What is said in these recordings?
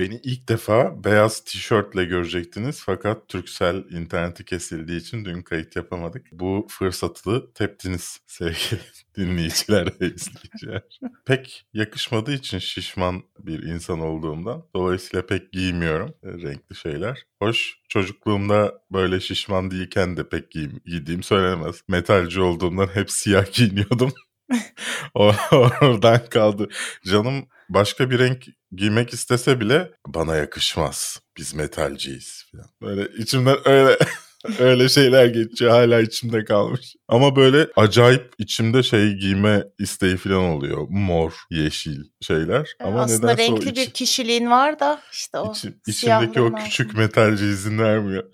Beni ilk defa beyaz tişörtle görecektiniz fakat Turkcell interneti kesildiği için dün kayıt yapamadık. Bu fırsatı teptiniz sevgili dinleyiciler ve izleyiciler. Pek yakışmadığı için şişman bir insan olduğumdan dolayısıyla pek giymiyorum e, renkli şeyler. Hoş çocukluğumda böyle şişman değilken de pek giyim, giydiğim söylenemez. Metalci olduğumdan hep siyah giyiniyordum. Oradan kaldı. Canım başka bir renk giymek istese bile bana yakışmaz. Biz metalciyiz falan. Böyle içimden öyle öyle şeyler geçiyor hala içimde kalmış. Ama böyle acayip içimde şey giyme isteği falan oluyor. Mor, yeşil şeyler. Ama Aslında renkli bir kişiliğin var da işte o içim, içimdeki o küçük metalci izin vermiyor.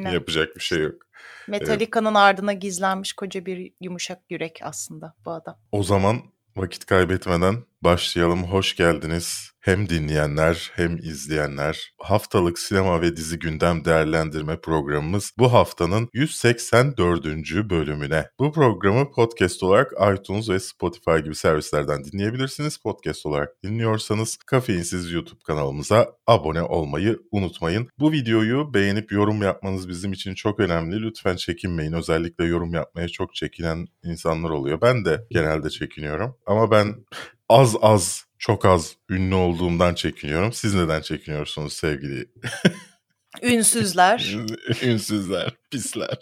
Yapacak bir şey yok. Metallica'nın evet. ardına gizlenmiş koca bir yumuşak yürek aslında bu adam. O zaman vakit kaybetmeden başlayalım. Hoş geldiniz hem dinleyenler hem izleyenler haftalık sinema ve dizi gündem değerlendirme programımız bu haftanın 184. bölümüne. Bu programı podcast olarak iTunes ve Spotify gibi servislerden dinleyebilirsiniz. Podcast olarak dinliyorsanız Kafeinsiz YouTube kanalımıza abone olmayı unutmayın. Bu videoyu beğenip yorum yapmanız bizim için çok önemli. Lütfen çekinmeyin. Özellikle yorum yapmaya çok çekinen insanlar oluyor. Ben de genelde çekiniyorum. Ama ben az az çok az ünlü olduğumdan çekiniyorum. Siz neden çekiniyorsunuz sevgili? Ünsüzler. Ünsüzler, pisler.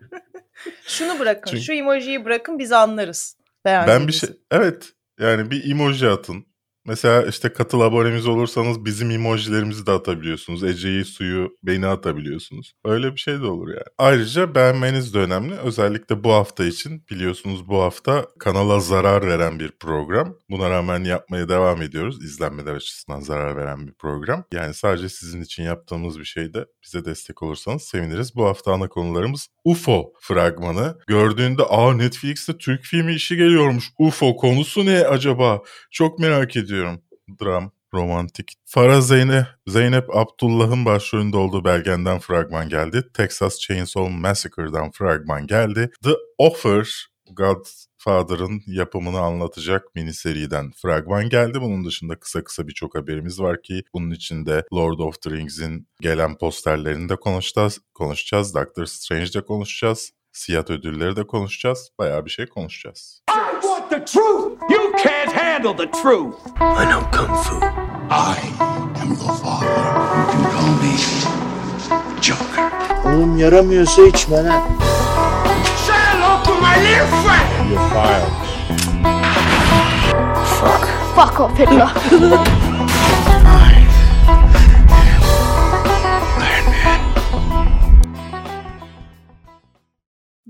Şunu bırakın, Çünkü... şu emojiyi bırakın biz anlarız. Ben bir şey, evet yani bir emoji atın. Mesela işte katıl abonemiz olursanız bizim emojilerimizi de atabiliyorsunuz. Ece'yi, Suyu, beni atabiliyorsunuz. Öyle bir şey de olur yani. Ayrıca beğenmeniz de önemli. Özellikle bu hafta için biliyorsunuz bu hafta kanala zarar veren bir program. Buna rağmen yapmaya devam ediyoruz. İzlenmeler açısından zarar veren bir program. Yani sadece sizin için yaptığımız bir şeyde bize destek olursanız seviniriz. Bu hafta ana konularımız UFO fragmanı. Gördüğünde aa Netflix'te Türk filmi işi geliyormuş. UFO konusu ne acaba? Çok merak ediyorum ediyorum. Dram, romantik. Farah Zeynep, Zeynep Abdullah'ın başrolünde olduğu belgenden fragman geldi. Texas Chainsaw Massacre'dan fragman geldi. The Offer, Godfather'ın yapımını anlatacak mini seriden fragman geldi. Bunun dışında kısa kısa birçok haberimiz var ki bunun içinde Lord of the Rings'in gelen posterlerini de konuşacağız. konuşacağız. Doctor Strange'de konuşacağız. Siyah ödülleri de konuşacağız. Bayağı bir şey konuşacağız. Want the truth. You can't handle the truth. I know kung fu. I am your father. You can call me Joker. Oğlum yaramıyorsa içme lan. Say hello to my little friend. You're fired. Fuck. Fuck off Hitler.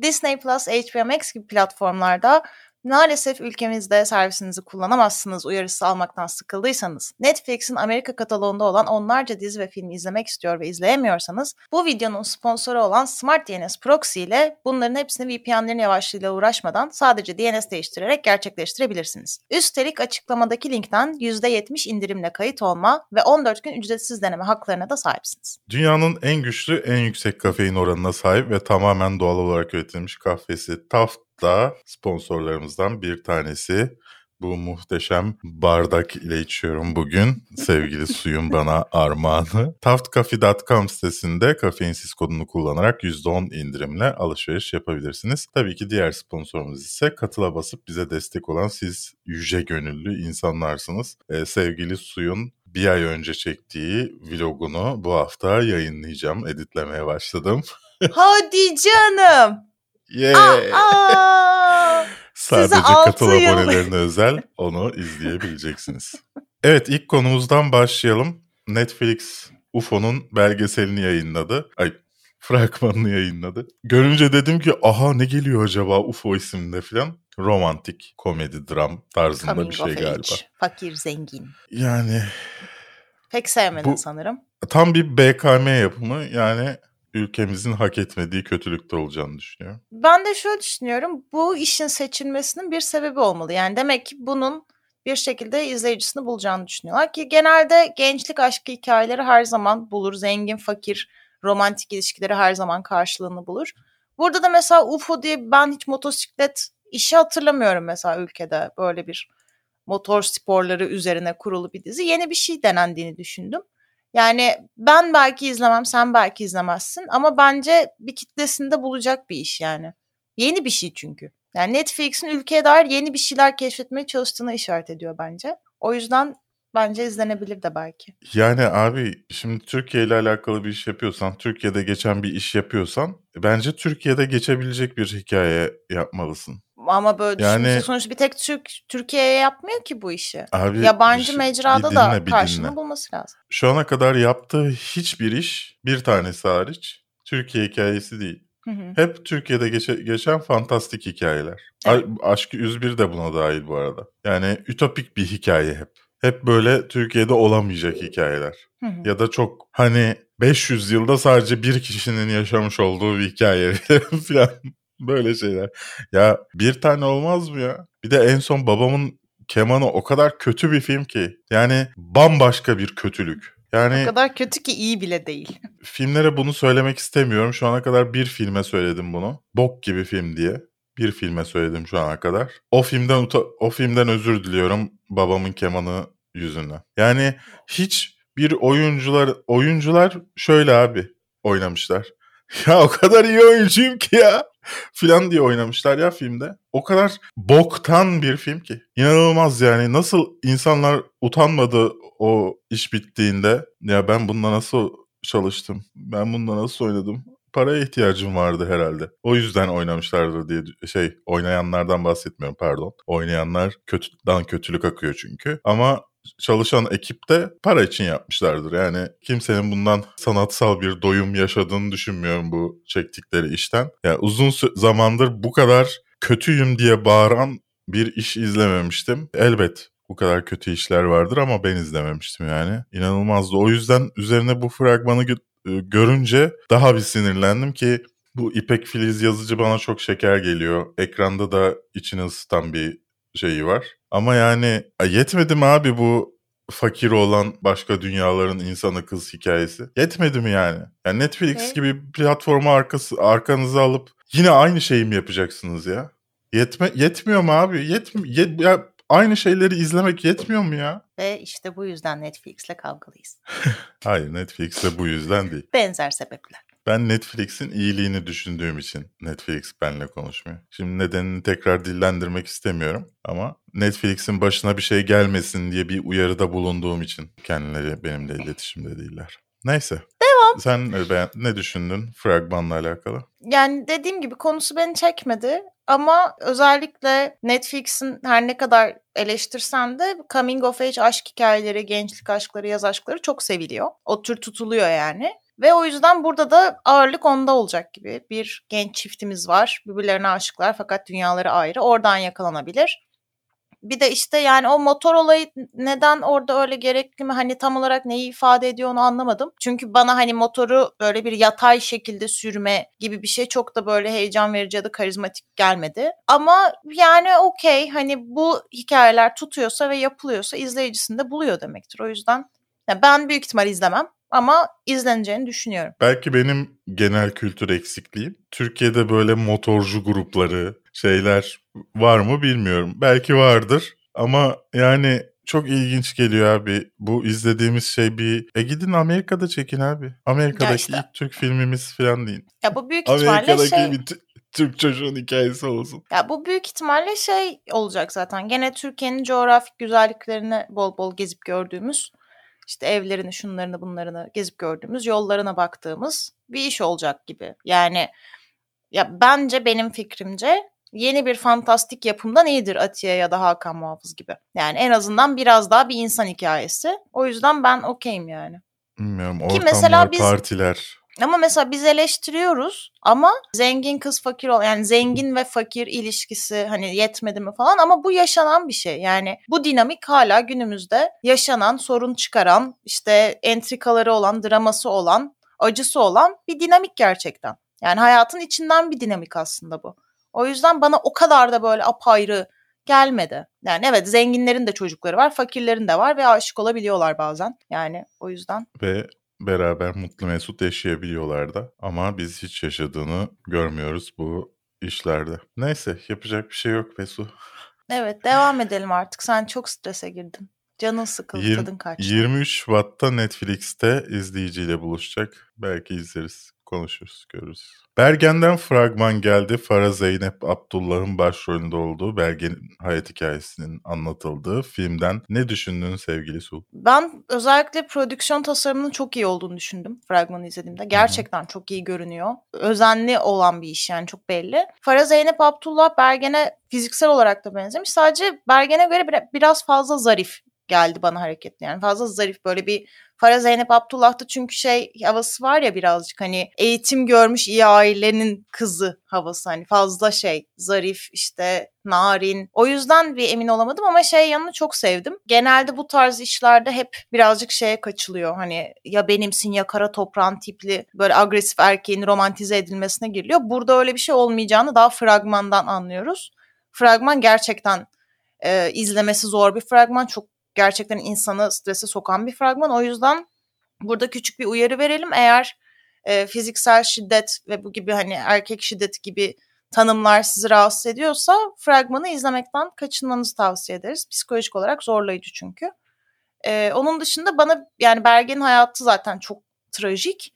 Disney Plus, HBO Max gibi platformlarda Maalesef ülkemizde servisinizi kullanamazsınız uyarısı almaktan sıkıldıysanız, Netflix'in Amerika kataloğunda olan onlarca dizi ve film izlemek istiyor ve izleyemiyorsanız, bu videonun sponsoru olan Smart DNS Proxy ile bunların hepsini VPN'lerin yavaşlığıyla uğraşmadan sadece DNS değiştirerek gerçekleştirebilirsiniz. Üstelik açıklamadaki linkten %70 indirimle kayıt olma ve 14 gün ücretsiz deneme haklarına da sahipsiniz. Dünyanın en güçlü, en yüksek kafein oranına sahip ve tamamen doğal olarak üretilmiş kahvesi Taft da sponsorlarımızdan bir tanesi. Bu muhteşem bardak ile içiyorum bugün. Sevgili suyun bana armağanı. Taftcafe.com sitesinde kafeinsiz kodunu kullanarak %10 indirimle alışveriş yapabilirsiniz. Tabii ki diğer sponsorumuz ise katıla basıp bize destek olan siz yüce gönüllü insanlarsınız. Ee, sevgili suyun bir ay önce çektiği vlogunu bu hafta yayınlayacağım. Editlemeye başladım. Hadi canım. Yeah. Aa, Sadece katıl abonelerine özel onu izleyebileceksiniz. evet ilk konumuzdan başlayalım. Netflix UFO'nun belgeselini yayınladı. Ay fragmanını yayınladı. Görünce dedim ki aha ne geliyor acaba UFO isimde falan. Romantik, komedi, dram tarzında Coming bir şey galiba. Age, fakir, zengin. Yani... Pek sevmedin bu, sanırım. Tam bir BKM yapımı yani ülkemizin hak etmediği kötülükte olacağını düşünüyorum. Ben de şöyle düşünüyorum. Bu işin seçilmesinin bir sebebi olmalı. Yani demek ki bunun bir şekilde izleyicisini bulacağını düşünüyorlar ki genelde gençlik aşkı hikayeleri her zaman bulur. Zengin, fakir, romantik ilişkileri her zaman karşılığını bulur. Burada da mesela UFO diye ben hiç motosiklet işi hatırlamıyorum mesela ülkede böyle bir motor sporları üzerine kurulu bir dizi. Yeni bir şey denendiğini düşündüm. Yani ben belki izlemem, sen belki izlemezsin ama bence bir kitlesinde bulacak bir iş yani. Yeni bir şey çünkü. Yani Netflix'in ülkeye dair yeni bir şeyler keşfetmeye çalıştığını işaret ediyor bence. O yüzden bence izlenebilir de belki. Yani abi şimdi Türkiye ile alakalı bir iş yapıyorsan, Türkiye'de geçen bir iş yapıyorsan bence Türkiye'de geçebilecek bir hikaye yapmalısın. Ama böyle Yani- düşününce sonuçta bir tek Türk Türkiye'ye yapmıyor ki bu işi. Abi Yabancı şey- mecrada da dinle, bir karşılığını dinle. bulması lazım. Şu ana kadar yaptığı hiçbir iş bir tanesi hariç Türkiye hikayesi değil. Hı hı. Hep Türkiye'de geçe- geçen fantastik hikayeler. Evet. Aşkı 101 de buna dahil bu arada. Yani ütopik bir hikaye hep. Hep böyle Türkiye'de olamayacak hikayeler. Hı hı. Ya da çok hani 500 yılda sadece bir kişinin yaşamış olduğu bir hikaye falan. Böyle şeyler. Ya bir tane olmaz mı ya? Bir de en son babamın kemanı o kadar kötü bir film ki. Yani bambaşka bir kötülük. Yani O kadar kötü ki iyi bile değil. filmlere bunu söylemek istemiyorum. Şu ana kadar bir filme söyledim bunu. Bok gibi film diye. Bir filme söyledim şu ana kadar. O filmden o filmden özür diliyorum babamın kemanı yüzünden. Yani hiç bir oyuncular oyuncular şöyle abi oynamışlar. Ya o kadar iyi oyuncuyum ki ya filan diye oynamışlar ya filmde. O kadar boktan bir film ki. İnanılmaz yani nasıl insanlar utanmadı o iş bittiğinde. Ya ben bununla nasıl çalıştım? Ben bununla nasıl oynadım? Paraya ihtiyacım vardı herhalde. O yüzden oynamışlardır diye şey oynayanlardan bahsetmiyorum pardon. Oynayanlar kötüden kötülük akıyor çünkü. Ama çalışan ekip de para için yapmışlardır. Yani kimsenin bundan sanatsal bir doyum yaşadığını düşünmüyorum bu çektikleri işten. Yani uzun zamandır bu kadar kötüyüm diye bağıran bir iş izlememiştim. Elbet bu kadar kötü işler vardır ama ben izlememiştim yani. İnanılmazdı. O yüzden üzerine bu fragmanı e, görünce daha bir sinirlendim ki bu İpek Filiz yazıcı bana çok şeker geliyor. Ekranda da içini ısıtan bir şeyi var. Ama yani yetmedi mi abi bu fakir olan başka dünyaların insanı kız hikayesi? Yetmedi mi yani? Yani Netflix Ne? gibi platformu arkası, arkanıza alıp yine aynı şeyi mi yapacaksınız ya? Yetme, yetmiyor mu abi? Yetmi, yet- ya aynı şeyleri izlemek yetmiyor mu ya? Ve işte bu yüzden Netflix'le kavgalıyız. Hayır Netflix de bu yüzden değil. Benzer sebepler. Ben Netflix'in iyiliğini düşündüğüm için Netflix benimle konuşmuyor. Şimdi nedenini tekrar dillendirmek istemiyorum ama Netflix'in başına bir şey gelmesin diye bir uyarıda bulunduğum için kendileri benimle iletişimde değiller. Neyse. Devam. Sen ne, beğen- ne düşündün fragmanla alakalı? Yani dediğim gibi konusu beni çekmedi ama özellikle Netflix'in her ne kadar eleştirsen de coming of age aşk hikayeleri, gençlik aşkları, yaz aşkları çok seviliyor. O tür tutuluyor yani. Ve o yüzden burada da ağırlık onda olacak gibi. Bir genç çiftimiz var. Birbirlerine aşıklar fakat dünyaları ayrı. Oradan yakalanabilir. Bir de işte yani o motor olayı neden orada öyle gerekli mi? Hani tam olarak neyi ifade ediyor onu anlamadım. Çünkü bana hani motoru böyle bir yatay şekilde sürme gibi bir şey çok da böyle heyecan verici ya da karizmatik gelmedi. Ama yani okey hani bu hikayeler tutuyorsa ve yapılıyorsa izleyicisini de buluyor demektir. O yüzden ya ben büyük ihtimal izlemem ama izleneceğini düşünüyorum. Belki benim genel kültür eksikliğim. Türkiye'de böyle motorcu grupları, şeyler var mı bilmiyorum. Belki vardır ama yani çok ilginç geliyor abi. Bu izlediğimiz şey bir... E gidin Amerika'da çekin abi. Amerika'daki işte. ilk Türk filmimiz falan değil. Ya bu büyük ihtimalle Amerika'daki şey... bir Tü- Türk çocuğun hikayesi olsun. Ya bu büyük ihtimalle şey olacak zaten. Gene Türkiye'nin coğrafik güzelliklerini bol bol gezip gördüğümüz, işte evlerini, şunlarını, bunlarını gezip gördüğümüz, yollarına baktığımız bir iş olacak gibi. Yani ya bence benim fikrimce yeni bir fantastik yapımdan iyidir Atiye ya da Hakan Muhafız gibi. Yani en azından biraz daha bir insan hikayesi. O yüzden ben okeyim yani. Bilmiyorum Ki ortamlar, mesela biz- partiler. Ama mesela biz eleştiriyoruz ama zengin kız fakir ol yani zengin ve fakir ilişkisi hani yetmedi mi falan ama bu yaşanan bir şey. Yani bu dinamik hala günümüzde yaşanan, sorun çıkaran, işte entrikaları olan, draması olan, acısı olan bir dinamik gerçekten. Yani hayatın içinden bir dinamik aslında bu. O yüzden bana o kadar da böyle apayrı gelmedi. Yani evet zenginlerin de çocukları var, fakirlerin de var ve aşık olabiliyorlar bazen. Yani o yüzden Ve beraber mutlu mesut yaşayabiliyorlar da. Ama biz hiç yaşadığını görmüyoruz bu işlerde. Neyse yapacak bir şey yok Besu. Evet devam edelim artık. Sen çok strese girdin. Canın sıkıldı, Yir- tadın kaçtı. 23 Şubat'ta Netflix'te izleyiciyle buluşacak. Belki izleriz, konuşuruz, görürüz. Bergen'den fragman geldi. Farah Zeynep Abdullah'ın başrolünde olduğu Bergen'in hayat hikayesinin anlatıldığı filmden ne düşündün sevgili Su? Ben özellikle prodüksiyon tasarımının çok iyi olduğunu düşündüm fragmanı izlediğimde. Gerçekten çok iyi görünüyor. Özenli olan bir iş yani çok belli. Farah Zeynep Abdullah Bergen'e fiziksel olarak da benzemiş. Sadece Bergen'e göre bir- biraz fazla zarif geldi bana hareketli. Yani fazla zarif böyle bir Farah Zeynep Abdullah'ta çünkü şey havası var ya birazcık hani eğitim görmüş iyi ailenin kızı havası hani fazla şey zarif işte narin. O yüzden bir emin olamadım ama şey yanını çok sevdim. Genelde bu tarz işlerde hep birazcık şeye kaçılıyor. Hani ya benimsin ya kara toprağın tipli böyle agresif erkeğin romantize edilmesine giriliyor. Burada öyle bir şey olmayacağını daha fragmandan anlıyoruz. Fragman gerçekten e, izlemesi zor bir fragman. Çok gerçekten insanı strese sokan bir fragman. O yüzden burada küçük bir uyarı verelim. Eğer e, fiziksel şiddet ve bu gibi hani erkek şiddeti gibi tanımlar sizi rahatsız ediyorsa fragmanı izlemekten kaçınmanızı tavsiye ederiz. Psikolojik olarak zorlayıcı çünkü. E, onun dışında bana yani Bergen'in hayatı zaten çok trajik.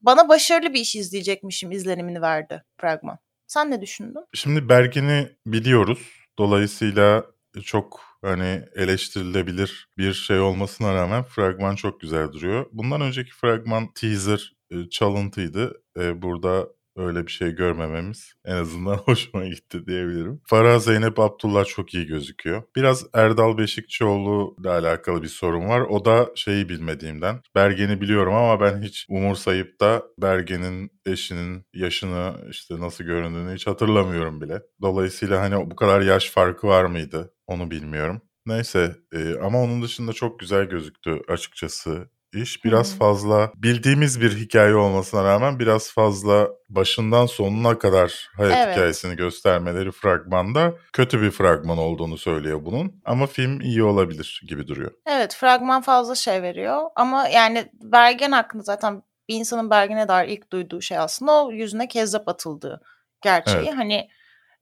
Bana başarılı bir iş izleyecekmişim izlenimini verdi fragman. Sen ne düşündün? Şimdi Bergen'i biliyoruz. Dolayısıyla çok hani eleştirilebilir bir şey olmasına rağmen fragman çok güzel duruyor. Bundan önceki fragman teaser e, çalıntıydı. E, burada öyle bir şey görmememiz en azından hoşuma gitti diyebilirim. Farah Zeynep Abdullah çok iyi gözüküyor. Biraz Erdal Beşikçioğlu ile alakalı bir sorun var. O da şeyi bilmediğimden. Bergen'i biliyorum ama ben hiç umursayıp da Bergen'in eşinin yaşını işte nasıl göründüğünü hiç hatırlamıyorum bile. Dolayısıyla hani bu kadar yaş farkı var mıydı onu bilmiyorum. Neyse e, ama onun dışında çok güzel gözüktü açıkçası iş. Biraz Hı. fazla bildiğimiz bir hikaye olmasına rağmen biraz fazla başından sonuna kadar hayat Evet. hikayesini göstermeleri fragmanda kötü bir fragman olduğunu söylüyor bunun. Ama film iyi olabilir gibi duruyor. Evet fragman fazla şey veriyor ama yani Bergen hakkında zaten bir insanın Bergen'e dair ilk duyduğu şey aslında o yüzüne kezzap atıldığı gerçeği. Evet. Hani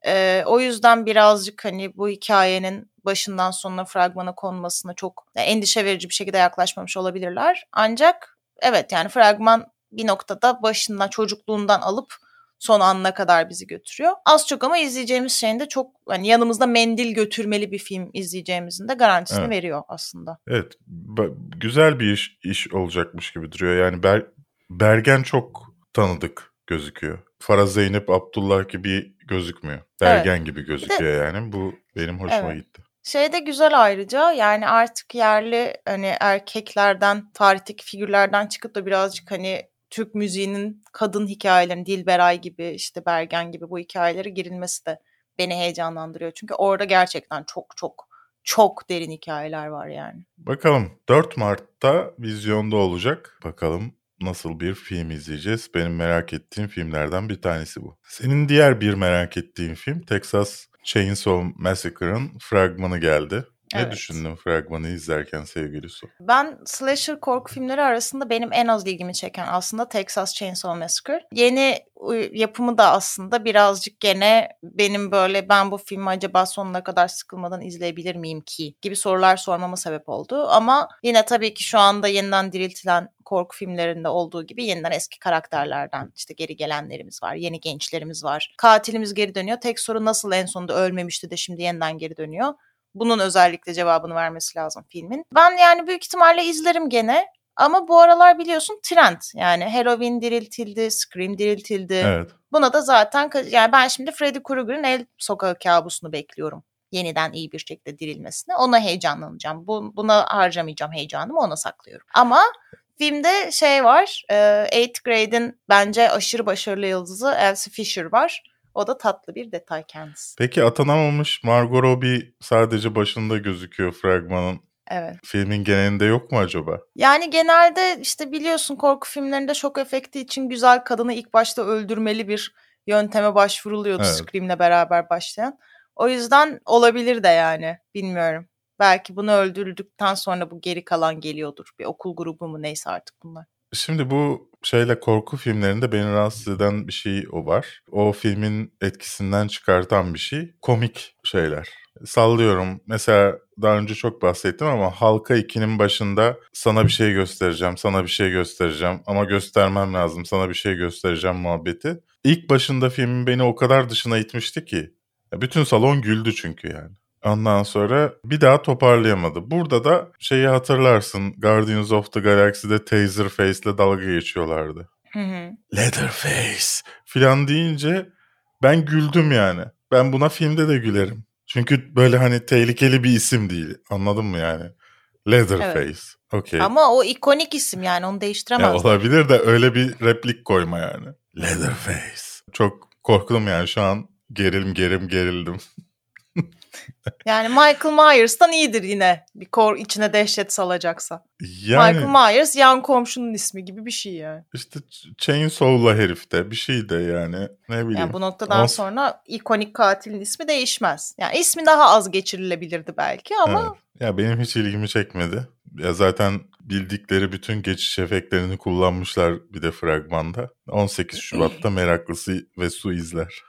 e, o yüzden birazcık hani bu hikayenin başından sonuna fragmana konmasına çok endişe verici bir şekilde yaklaşmamış olabilirler. Ancak evet yani fragman bir noktada başından çocukluğundan alıp son anına kadar bizi götürüyor. Az çok ama izleyeceğimiz şeyin de çok hani yanımızda mendil götürmeli bir film izleyeceğimizin de garantisini Evet. veriyor aslında. Evet, güzel bir iş, iş olacakmış gibi duruyor. Yani Ber- Bergen çok tanıdık gözüküyor. Farah Zeynep Abdullah gibi gözükmüyor. Bergen gibi gözüküyor yani. Bu benim hoşuma Evet. gitti. Şey de güzel ayrıca yani artık yerli hani erkeklerden, tarihteki figürlerden çıkıp da birazcık hani Türk müziğinin kadın hikayelerini, Dilberay gibi işte Bergen gibi bu hikayelere girilmesi de beni heyecanlandırıyor. Çünkü orada gerçekten çok çok çok derin hikayeler var yani. Bakalım 4 Mart'ta vizyonda olacak. Bakalım nasıl bir film izleyeceğiz. Benim merak ettiğim filmlerden bir tanesi bu. Senin diğer bir merak ettiğin film Texas Chainsaw Massacre'ın fragmanı geldi. Ne Evet. düşündün fragmanı izlerken sevgili Su? Ben slasher korku filmleri arasında benim en az ilgimi çeken aslında Texas Chainsaw Massacre. Yeni yapımı da aslında birazcık gene benim böyle ben bu filmi acaba sonuna kadar sıkılmadan izleyebilir miyim ki gibi sorular sormama sebep oldu. Ama yine tabii ki şu anda yeniden diriltilen korku filmlerinde olduğu gibi yeniden eski karakterlerden işte geri gelenlerimiz var, yeni gençlerimiz var. Katilimiz geri dönüyor. Tek soru nasıl en sonunda ölmemişti de şimdi yeniden geri dönüyor. Bunun özellikle cevabını vermesi lazım filmin. Ben yani büyük ihtimalle izlerim gene. Ama bu aralar biliyorsun trend. Yani Halloween diriltildi, Scream diriltildi. Evet. Buna da zaten yani ben şimdi Freddy Krueger'ın El Sokağı kabusunu bekliyorum. Yeniden iyi bir şekilde dirilmesine. Ona heyecanlanacağım. Bu, buna harcamayacağım heyecanımı ona saklıyorum. Ama filmde şey var. E, Eighth Grade'in bence aşırı başarılı yıldızı Elsie Fisher var. O da tatlı bir detay kendisi. Peki atanamamış Margot Robbie sadece başında gözüküyor fragmanın. Evet. Filmin genelinde yok mu acaba? Yani genelde işte biliyorsun korku filmlerinde şok efekti için güzel kadını ilk başta öldürmeli bir yönteme başvuruluyordu Evet. Scream'le beraber başlayan. O yüzden olabilir de yani bilmiyorum. Belki bunu öldürdükten sonra bu geri kalan geliyordur. Bir okul grubu mu neyse artık bunlar. Şimdi bu şeyle korku filmlerinde beni rahatsız eden bir şey o var. O filmin etkisinden çıkartan bir şey komik şeyler. sallıyorum. Mesela daha önce çok bahsettim ama Halka 2'nin başında sana bir şey göstereceğim, sana bir şey göstereceğim ama göstermem lazım, sana bir şey göstereceğim muhabbeti. İlk başında filmin beni o kadar dışına itmişti ki. Bütün salon güldü çünkü yani. Ondan sonra bir daha toparlayamadı. Burada da şeyi hatırlarsın Guardians of the Galaxy'de Taserface'le dalga geçiyorlardı. Hı hı. Leatherface filan deyince ben güldüm yani. Ben buna filmde de gülerim. Çünkü böyle hani tehlikeli bir isim değil. Anladın mı yani? Leatherface. Evet. Okey. Ama o ikonik isim yani onu Ya değiştiremez. olabilir de öyle bir replik koyma yani. Leatherface. Çok korktum yani şu an gerildim gerim gerildim. Yani Michael Myers'tan iyidir yine bir kor içine dehşet salacaksa. Yani Michael Myers yan komşunun ismi gibi bir şey yani. işte Chainsaw'la herifte bir şey de yani ne bileyim. Yani bu noktadan Ama- sonra ikonik katilin ismi değişmez. Yani ismi daha az geçirilebilirdi belki ama Evet. Ya benim hiç ilgimi çekmedi. Ya zaten bildikleri bütün geçiş efektlerini kullanmışlar bir de fragmanda. 18 Şubat'ta meraklısı ve su izler.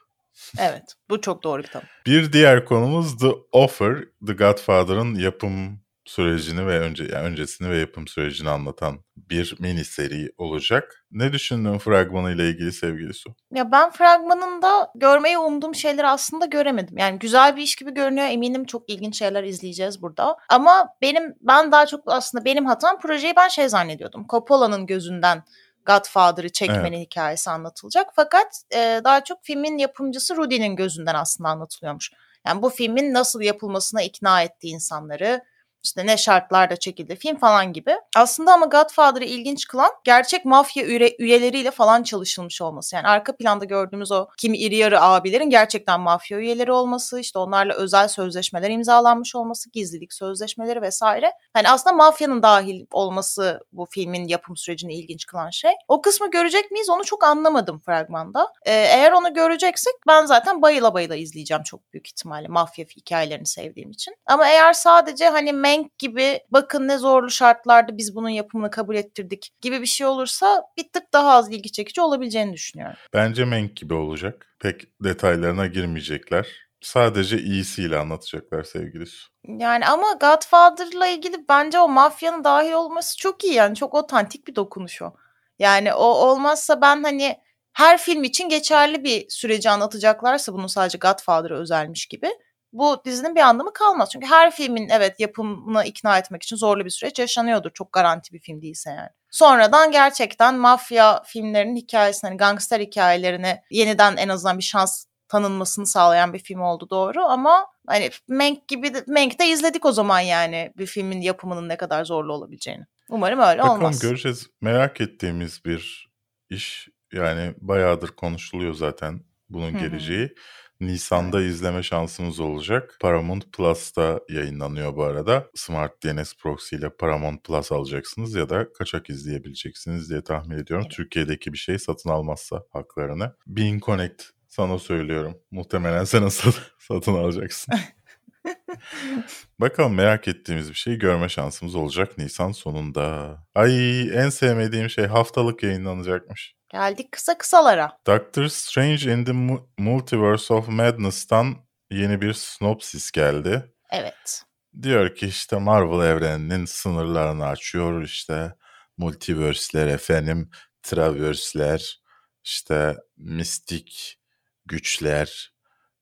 Evet bu çok doğru bir tanım. Bir diğer konumuz The Offer, The Godfather'ın yapım sürecini ve önce yani öncesini ve yapım sürecini anlatan bir mini seri olacak. Ne düşündün fragmanı ile ilgili sevgili Su? Ya ben fragmanında görmeyi umduğum şeyleri aslında göremedim. Yani güzel bir iş gibi görünüyor. Eminim çok ilginç şeyler izleyeceğiz burada. Ama benim ben daha çok aslında benim hatam projeyi ben şey zannediyordum. Coppola'nın gözünden Godfather'ı çekmenin hikayesi anlatılacak. Fakat e, daha çok filmin yapımcısı Rudy'nin gözünden aslında anlatılıyormuş. Yani bu filmin nasıl yapılmasına ikna ettiği insanları, işte ne şartlarda çekildi film falan gibi. Aslında ama Godfather'ı ilginç kılan gerçek mafya üye- üyeleriyle falan çalışılmış olması. Yani arka planda gördüğümüz o kimi iri yarı abilerin gerçekten mafya üyeleri olması, işte onlarla özel sözleşmeler imzalanmış olması, gizlilik sözleşmeleri vesaire. Hani aslında mafyanın dahil olması bu filmin yapım sürecini ilginç kılan şey. O kısmı görecek miyiz onu çok anlamadım fragmanda. Ee, eğer onu göreceksek ben zaten bayıla bayıla izleyeceğim çok büyük ihtimalle mafya hikayelerini sevdiğim için. Ama eğer sadece hani Mank gibi bakın ne zorlu şartlarda biz bunun yapımını kabul ettirdik gibi bir şey olursa bir tık daha az ilgi çekici olabileceğini düşünüyorum. Bence Mank gibi olacak. Pek detaylarına girmeyecekler. Sadece iyisiyle anlatacaklar sevgili Su. Yani ama Godfather'la ilgili bence o mafyanın dahil olması çok iyi yani çok otantik bir dokunuş o. Yani o olmazsa ben hani her film için geçerli bir süreci anlatacaklarsa bunun sadece Godfather'a özelmiş gibi bu dizinin bir anlamı kalmaz. Çünkü her filmin evet yapımına ikna etmek için zorlu bir süreç yaşanıyordur. Çok garanti bir film değilse yani. Sonradan gerçekten mafya filmlerinin hikayesini, hani gangster hikayelerine yeniden en azından bir şans tanınmasını sağlayan bir film oldu doğru ama hani Mank gibi de, Mank'te izledik o zaman yani bir filmin yapımının ne kadar zorlu olabileceğini. Umarım öyle Bakalım olmaz. göreceğiz. Merak ettiğimiz bir iş. Yani bayağıdır konuşuluyor zaten bunun Hı hı. geleceği. Nisan'da izleme şansımız olacak. Paramount Plus'ta yayınlanıyor bu arada. Smart DNS Proxy ile Paramount Plus alacaksınız ya da kaçak izleyebileceksiniz diye tahmin ediyorum. Türkiye'deki bir şey satın almazsa haklarını. Bean Connect sana söylüyorum. Muhtemelen sen satın alacaksın. Bakalım merak ettiğimiz bir şey görme şansımız olacak Nisan sonunda. Ay en sevmediğim şey haftalık yayınlanacakmış. Geldik kısa kısalara. Doctor Strange in the Mu- Multiverse of Madness'tan yeni bir synopsis geldi. Evet. Diyor ki işte Marvel evreninin sınırlarını açıyor işte multiverse'ler efendim, traverse'ler, işte mistik güçler,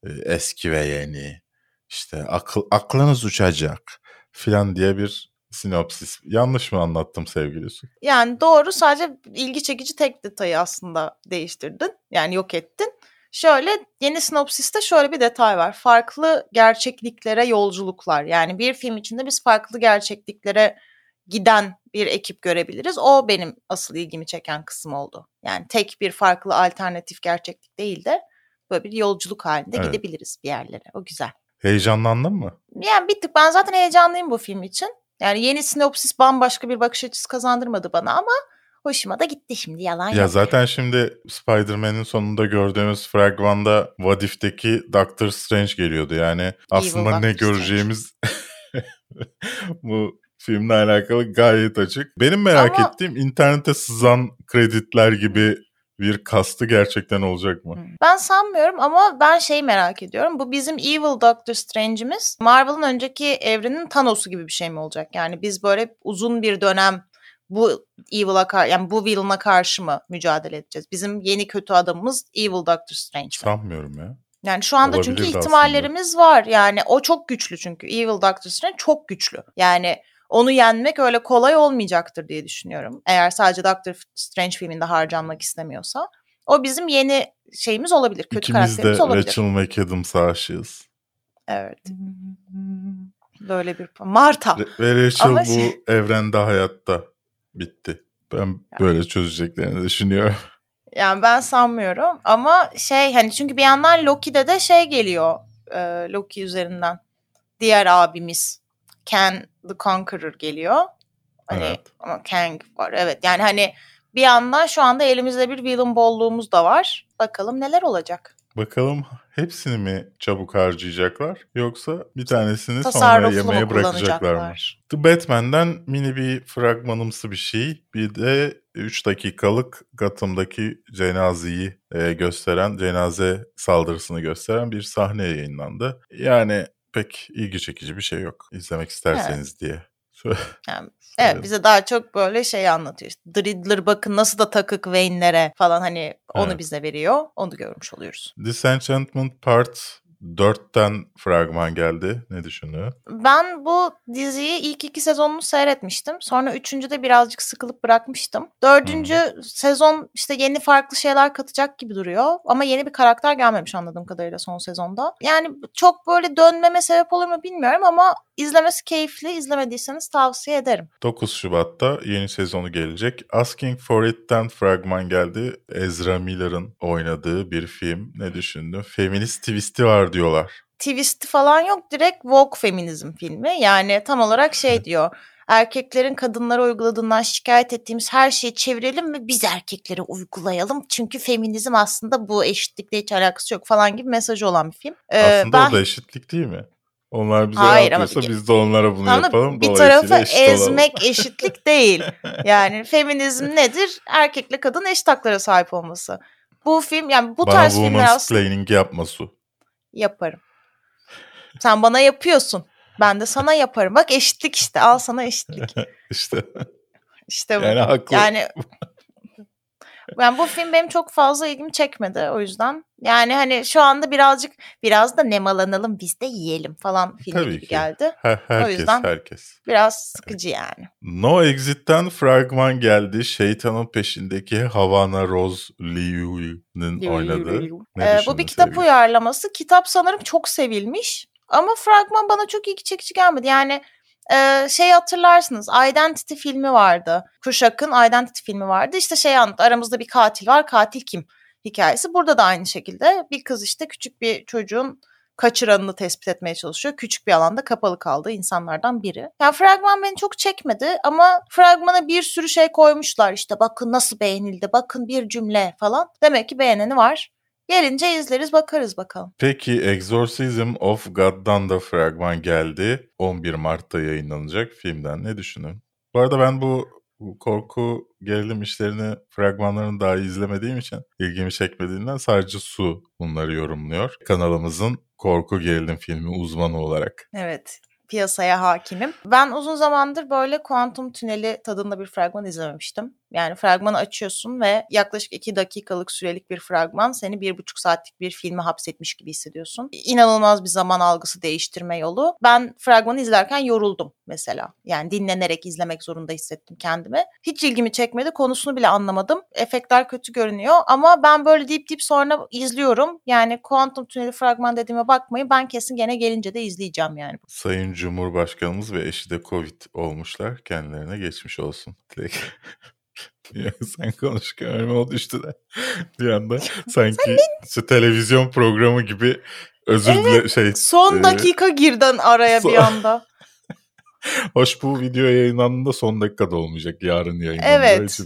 e, eski ve yeni, işte akıl, aklınız uçacak filan diye bir sinopsis. Yanlış mı anlattım sevgili Su? Yani doğru sadece ilgi çekici tek detayı aslında değiştirdin. Yani yok ettin. Şöyle yeni sinopsiste şöyle bir detay var. Farklı gerçekliklere yolculuklar. Yani bir film içinde biz farklı gerçekliklere giden bir ekip görebiliriz. O benim asıl ilgimi çeken kısım oldu. Yani tek bir farklı alternatif gerçeklik değil de böyle bir yolculuk halinde Evet. gidebiliriz bir yerlere. O güzel. Heyecanlandın mı? Yani bir tık ben zaten heyecanlıyım bu film için. Yani yeni sinopsis bambaşka bir bakış açısı kazandırmadı bana ama hoşuma da gitti şimdi yalan Ya yok. zaten şimdi Spider-Man'in sonunda gördüğümüz fragmanda What If'teki Doctor Strange geliyordu. Yani aslında Doctor ne Strange. göreceğimiz bu filmle alakalı gayet açık. Benim merak Ama- ettiğim internete sızan kreditler gibi bir kastı gerçekten olacak mı? Ben sanmıyorum ama ben şeyi merak ediyorum. Bu bizim Evil Doctor Strange'imiz Marvel'ın önceki evrenin Thanos'u gibi bir şey mi olacak? Yani biz böyle uzun bir dönem bu Evil'a kar yani bu villain'a karşı mı mücadele edeceğiz? Bizim yeni kötü adamımız Evil Doctor Strange. mi? Sanmıyorum ya. Yani şu anda çünkü Olabilirdi ihtimallerimiz var. Yani o çok güçlü çünkü. Evil Doctor Strange çok güçlü. Yani onu yenmek öyle kolay olmayacaktır diye düşünüyorum. Eğer sadece Doctor Strange filminde harcanmak istemiyorsa. O bizim yeni şeyimiz olabilir. Kötü İkimiz de karakterimiz olabilir. Rachel McAdams'a aşığız. Evet. Böyle bir Marta. Ve Rachel Ama bu şey- evrende hayatta bitti. Ben böyle çözeceklerini düşünüyorum. Yani ben sanmıyorum ama şey hani çünkü bir yandan Loki'de de şey geliyor e, Loki üzerinden. Diğer abimiz Ken the Conqueror geliyor. Hani Evet. ama Kang var evet yani hani bir yandan şu anda elimizde bir villain bolluğumuz da var. Bakalım neler olacak. Bakalım hepsini mi çabuk harcayacaklar yoksa bir tanesini sonra mu bırakacaklar mı? The Batman'den mini bir fragmanımsı bir şey. Bir de 3 dakikalık Gotham'daki cenazeyi e, gösteren, cenaze saldırısını gösteren bir sahne yayınlandı. Yani pek ilgi çekici bir şey yok. İzlemek isterseniz diye. Şöyle- Yani, Evet. evet bize daha çok böyle şey anlatıyor. İşte The Riddler bakın nasıl da takık Wayne'lere falan hani onu Evet. bize veriyor. Onu görmüş oluyoruz. Disenchantment Part 4'ten fragman geldi. Ne düşünüyor? Ben bu diziyi ilk iki sezonunu seyretmiştim. Sonra üçüncüde birazcık sıkılıp bırakmıştım. Dördüncü sezon işte yeni farklı şeyler katacak gibi duruyor. Ama yeni bir karakter gelmemiş anladığım kadarıyla son sezonda. Yani çok böyle dönmeme sebep olur mu bilmiyorum ama izlemesi keyifli. İzlemediyseniz tavsiye ederim. 9 Şubat'ta yeni sezonu gelecek. Asking for It'ten fragman geldi. Ezra Miller'ın oynadığı bir film. Ne düşündün? Feminist twist'i var diyorlar. Twist'i falan yok. Direkt Vogue feminizm filmi. Yani tam olarak şey diyor. Erkeklerin kadınlara uyguladığından şikayet ettiğimiz her şeyi çevirelim ve biz erkeklere uygulayalım. Çünkü feminizm aslında bu eşitlikle hiç alakası yok falan gibi mesajı olan bir film. Ee, Aslında ben o da eşitlik değil mi? Onlar bize Hayır ama yapıyorsa bir- biz de onlara bunu da yapalım. bir tarafı eşit olalım. ezmek eşitlik değil. Yani feminizm nedir? Erkekle kadın eşit haklara sahip olması. Bu film yani bu Bana tarz filmler aslında planning yapma Su. yaparım. Sen bana yapıyorsun. Ben de sana yaparım. Bak eşitlik işte. Al sana eşitlik. İşte İşte bu. yani haklı. Yani ben bu film benim çok fazla ilgimi çekmedi o yüzden. Yani hani şu anda birazcık biraz da nemalanalım biz de yiyelim falan filmi Tabii gibi ki. geldi. Her- herkes yüzden- herkes. Biraz sıkıcı yani. No Exit'ten fragman geldi. Şeytanın peşindeki Havana Rose Liu'nun oynadığı. Ne Ee, bu bir kitap sevgili? uyarlaması. Kitap sanırım çok sevilmiş. Ama fragman bana çok ilgi çekici gelmedi. Yani e, şey hatırlarsınız. Identity filmi vardı. Kuşak'ın Identity filmi vardı. İşte şey anlat. Aramızda bir katil var. Katil kim? Hikayesi. Burada da aynı şekilde bir kız işte küçük bir çocuğun kaçıranını tespit etmeye çalışıyor. Küçük bir alanda kapalı kaldığı insanlardan biri. Yani fragman beni çok çekmedi ama fragmana bir sürü şey koymuşlar. İşte bakın nasıl beğenildi, bakın bir cümle falan. Demek ki beğeneni var. Gelince izleriz bakarız bakalım. Peki Exorcism of God'dan da fragman geldi. 11 Mart'ta yayınlanacak filmden. Ne düşünün? Bu arada ben bu korku gerilim işlerini fragmanlarını daha izlemediğim için ilgimi çekmediğinden sadece Su bunları yorumluyor. Kanalımızın korku gerilim filmi uzmanı olarak. Evet piyasaya hakimim. Ben uzun zamandır böyle kuantum tüneli tadında bir fragman izlememiştim. Yani fragmanı açıyorsun ve yaklaşık iki dakikalık sürelik bir fragman seni bir buçuk saatlik bir filme hapsetmiş gibi hissediyorsun. İnanılmaz bir zaman algısı değiştirme yolu. Ben fragmanı izlerken yoruldum mesela. Yani dinlenerek izlemek zorunda hissettim kendimi. Hiç ilgimi çekmedi. Konusunu bile anlamadım. Efektler kötü görünüyor ama ben böyle deyip deyip sonra izliyorum. Yani kuantum tüneli fragman dediğime bakmayın. Ben kesin gene gelince de izleyeceğim yani. Sayın Cumhurbaşkanımız ve eşi de Covid olmuşlar. Kendilerine geçmiş olsun. Dilek. Ya Sen konuşurken önüme o düştü de. Bir anda sanki şu televizyon programı gibi özür dile şey. Son e, dakika girden araya bir son- anda. Hoş bu video yayınlandığında son dakikada olmayacak. Yarın yayınlanacağı Evet.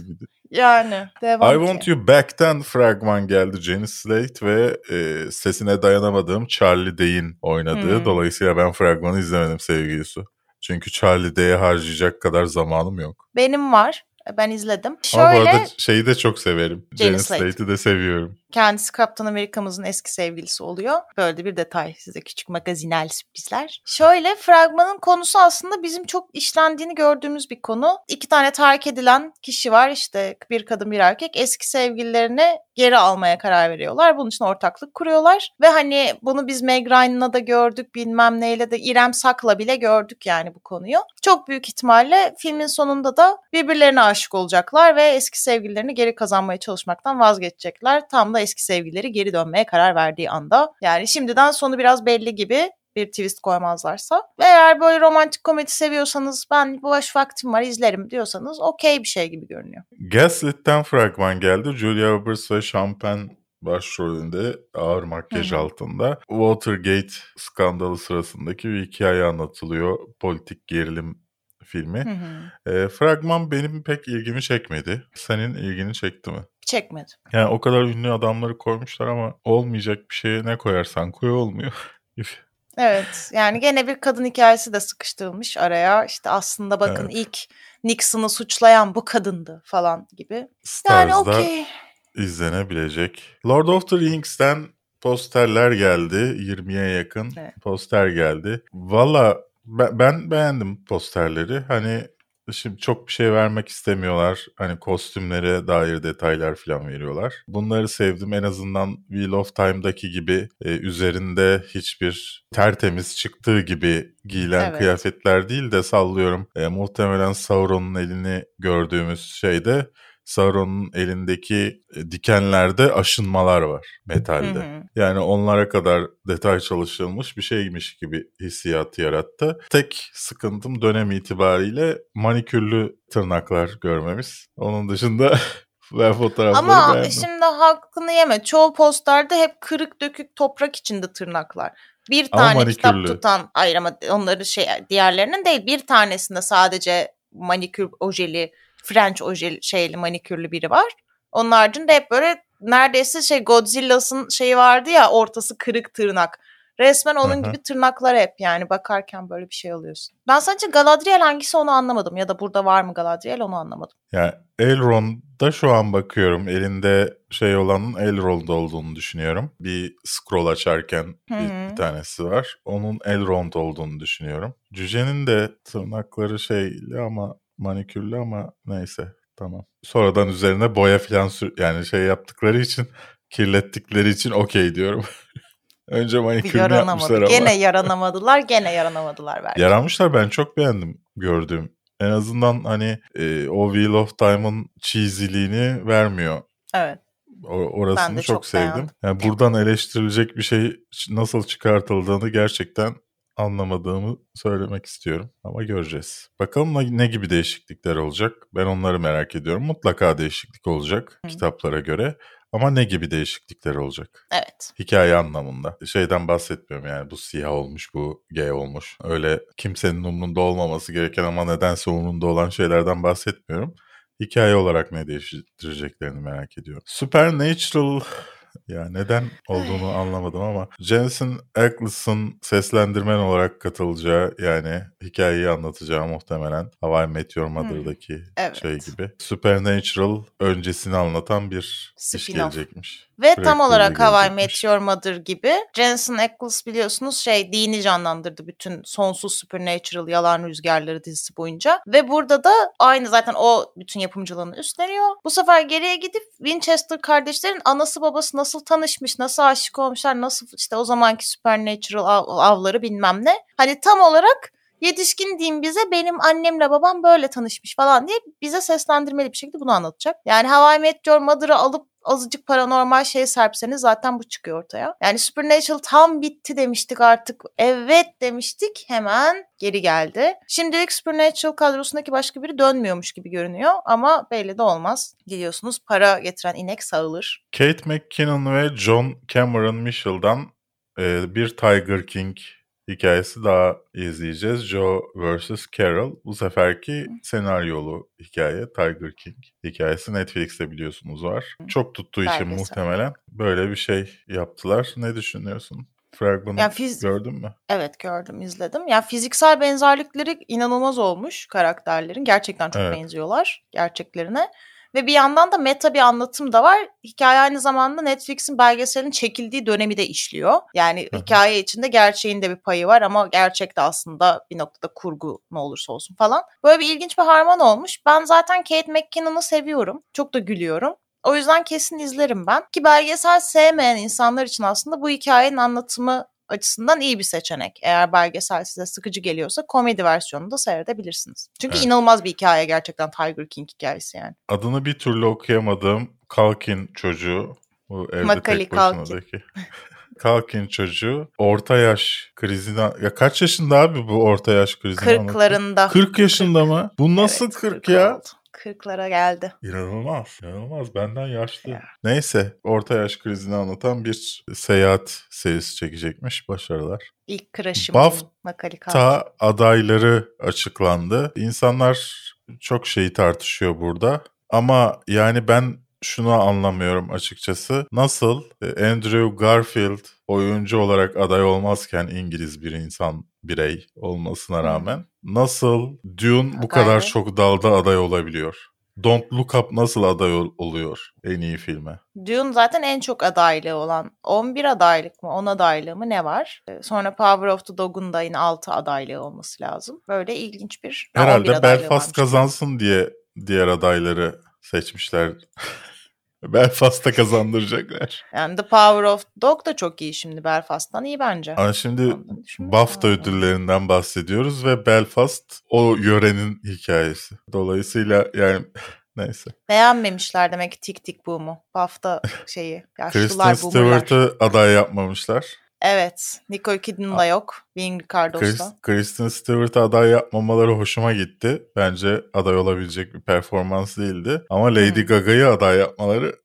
Yani devam I Want ki. You Back'ten fragman geldi. Jenny Slate ve e, sesine dayanamadığım Charlie Day'in oynadığı. Hmm. Dolayısıyla ben fragmanı izlemedim sevgili Su. Çünkü Charlie Day'e harcayacak kadar zamanım yok. Benim var. Ben izledim. Ama bu Şöyle arada şeyi de çok severim. Slate. Slate'i de seviyorum. Kendisi Kaptan Amerika'mızın eski sevgilisi oluyor. Böyle bir detay size küçük magazinel sürprizler. Şöyle fragmanın konusu aslında bizim çok işlendiğini gördüğümüz bir konu. İki tane terk edilen kişi var işte bir kadın bir erkek eski sevgililerini geri almaya karar veriyorlar. Bunun için ortaklık kuruyorlar. Ve hani bunu biz Meg Ryan'la da gördük bilmem neyle de İrem Sak'la bile gördük yani bu konuyu. Çok büyük ihtimalle filmin sonunda da birbirlerine aşık olacaklar ve eski sevgililerini geri kazanmaya çalışmaktan vazgeçecekler. Tam da eski sevgilileri geri dönmeye karar verdiği anda. Yani şimdiden sonu biraz belli gibi bir twist koymazlarsa. Eğer böyle romantik komedi seviyorsanız ben boş vaktim var izlerim diyorsanız okey bir şey gibi görünüyor. Gaslit'ten fragman geldi. Julia Roberts ve Champagne başrolünde ağır makyaj Hı hı. altında Watergate skandalı sırasındaki bir hikaye anlatılıyor. Politik gerilim filmi. Hı hı. E, fragman benim pek ilgimi çekmedi. Senin ilgini çekti mi? Çekmedi. Yani o kadar ünlü adamları koymuşlar ama olmayacak bir şeye ne koyarsan koy olmuyor. Evet yani gene bir kadın hikayesi de sıkıştırılmış araya. İşte aslında bakın Evet. ilk Nixon'ı suçlayan bu kadındı falan gibi. Yani okey. izlenebilecek. Lord of the Rings'ten posterler geldi. 20'ye yakın Evet. poster geldi. Valla ben, ben beğendim posterleri. Hani şimdi çok bir şey vermek istemiyorlar. Hani kostümlere dair detaylar falan veriyorlar. Bunları sevdim. En azından Wheel of Time'daki gibi e, üzerinde hiçbir tertemiz çıktığı gibi giyilen Evet. kıyafetler değil de sallıyorum. E, muhtemelen Sauron'un elini gördüğümüz şeyde Sauron'un elindeki e, dikenlerde aşınmalar var metalde. Hı hı. Yani onlara kadar detay çalışılmış bir şeymiş gibi hissiyatı yarattı. Tek sıkıntım dönem itibariyle manikürlü tırnaklar görmemiz. Onun dışında ben fotoğrafları Ama beğendim. şimdi hakkını yeme. Çoğu posterde hep kırık dökük toprak içinde tırnaklar. Bir Ama tane kitap manikürlü. tutan, hayır ama onları şey diğerlerinin değil. Bir tanesinde sadece manikür ojeli, French ojeli şeyli manikürlü biri var. Onun haricinde hep böyle neredeyse şey Godzilla'sın şeyi vardı ya ortası kırık tırnak. Resmen onun Hı hı. gibi tırnaklar hep yani bakarken böyle bir şey alıyorsun. Ben sadece Galadriel hangisi onu anlamadım ya da burada var mı Galadriel onu anlamadım. Yani Elrond'da şu an bakıyorum. Elinde şey olanın Elrond olduğunu düşünüyorum. Bir scroll açarken bir, bir tanesi var. Onun Elrond olduğunu düşünüyorum. Cüce'nin de tırnakları şeyli ama manikürlü ama neyse tamam. Sonradan üzerine boya falan sür yani şey yaptıkları için kirlettikleri için okey diyorum. Önce manikürlü yapmışlar ama. Gene yaranamadılar. Gene yaranamadılar belki. Yaranmışlar ben çok beğendim gördüğüm. En azından hani e, o Wheel of Time'ın cheesy'liğini vermiyor. Evet. O, orasını Ben de çok, çok sevdim. beğendim. Yani buradan eleştirilecek bir şey nasıl çıkartıldığını gerçekten anlamadığımı söylemek istiyorum. Ama göreceğiz. Bakalım ne, gibi değişiklikler olacak? Ben onları merak ediyorum. Mutlaka değişiklik olacak Hı. kitaplara göre. Ama ne gibi değişiklikler olacak? Evet. Hikaye anlamında. Şeyden bahsetmiyorum yani bu siyah olmuş, bu gay olmuş. Öyle kimsenin umrunda olmaması gereken ama nedense umrunda olan şeylerden bahsetmiyorum. Hikaye olarak ne değiştireceklerini merak ediyorum. Supernatural ya neden olduğunu anlamadım ama Jensen Ackles''ın seslendirmen olarak katılacağı yani hikayeyi anlatacağı muhtemelen How I Met Your Mother'daki Evet. şey gibi. Supernatural öncesini anlatan bir iş Spin-off. gelecekmiş. Ve tam Prequel'ı olarak How I gelecekmiş. Met Your Mother gibi Jensen Ackles biliyorsunuz şey dini canlandırdı bütün sonsuz Supernatural yalan rüzgarları dizisi boyunca. Ve burada da aynı zaten o bütün yapımcılığını üstleniyor. Bu sefer geriye gidip Winchester kardeşlerin anası babası nasıl tanışmış, nasıl aşık olmuşlar, nasıl işte o zamanki Supernatural av- avları bilmem ne. Hani tam olarak yetişkin diyeyim bize benim annemle babam böyle tanışmış falan diye bize seslendirmeli bir şekilde bunu anlatacak. Yani How I Met Your Mother'ı alıp azıcık paranormal şey serpseniz zaten bu çıkıyor ortaya. Yani Supernatural tam bitti demiştik artık. Evet demiştik hemen geri geldi. Şimdilik Supernatural kadrosundaki başka biri dönmüyormuş gibi görünüyor ama belli de olmaz. Biliyorsunuz para getiren inek sağılır. Kate McKinnon ve John Cameron Mitchell'dan bir Tiger King hikayesi daha izleyeceğiz. Joe vs. Carol. Bu seferki senaryolu hikaye Tiger King hikayesi Netflix'te biliyorsunuz var. Çok tuttuğu için Belgesel. muhtemelen böyle bir şey yaptılar. Ne düşünüyorsun? fragmanı Yani fiz- gördün mü? Evet gördüm izledim. Ya fiziksel benzerlikleri inanılmaz olmuş karakterlerin. Gerçekten çok Evet. benziyorlar gerçeklerine. Ve bir yandan da meta bir anlatım da var. Hikaye aynı zamanda Netflix'in belgeselin çekildiği dönemi de işliyor. Yani Hı hı. hikaye içinde gerçeğin de bir payı var ama gerçek de aslında bir noktada kurgu ne olursa olsun falan. Böyle bir ilginç bir harman olmuş. Ben zaten Kate McKinnon'ı seviyorum. Çok da gülüyorum. O yüzden kesin izlerim ben. Ki belgesel sevmeyen insanlar için aslında bu hikayenin anlatımı açısından iyi bir seçenek. Eğer belgesel size sıkıcı geliyorsa komedi versiyonunu da seyredebilirsiniz. Çünkü Evet. inanılmaz bir hikaye gerçekten Tiger King hikayesi yani. Adını bir türlü okuyamadığım Kalkin çocuğu. Bu evde Macaulay tek başınadaki. Kalkin çocuğu orta yaş krizine... Ya kaç yaşında abi bu orta yaş anlatıyor? Kırklarında. 40 yaşında mı? Bu nasıl Evet, 40 kırk ya? oldu. Kırklara geldi. İnanılmaz. İnanılmaz. Benden yaşlı. Ya. Neyse. Orta yaş krizini anlatan bir seyahat serisi çekecekmiş. Başarılar. İlk crush'ım. Baf- Macaulay Culkin. Ta adayları açıklandı. İnsanlar çok şeyi tartışıyor burada. Ama yani ben şunu anlamıyorum açıkçası. Nasıl e, Andrew Garfield oyuncu olarak aday olmazken İngiliz bir insan birey olmasına rağmen nasıl Dune bu kadar çok dalda aday olabiliyor? Don't Look Up nasıl aday ol- oluyor en iyi filme? Dune zaten en çok adaylığı olan 11 adaylık mı 10 adaylığı mı ne var? Ee, Sonra Power of the Dog'un da yine 6 adaylığı olması lazım. Böyle ilginç bir... Ha, 11 Herhalde Belfast varmış. kazansın diye diğer adayları seçmişler. Belfast'a kazandıracaklar. Yani The Power of Dog da çok iyi şimdi Belfast'tan iyi bence. Ama şimdi BAFTA ödüllerinden bahsediyoruz ve Belfast o yörenin hikayesi. Dolayısıyla yani neyse. Beğenmemişler demek ki Tik Tik Boom'u. BAFTA şeyi. Kristen. Stewart'ı aday yapmamışlar. Evet. Nicole Kidman da yok. Being Ricardo's'da. Chris, Kristen Stewart'ı aday yapmamaları hoşuma gitti. Bence aday olabilecek bir performans değildi. Ama Lady Hmm. Gaga'yı aday yapmaları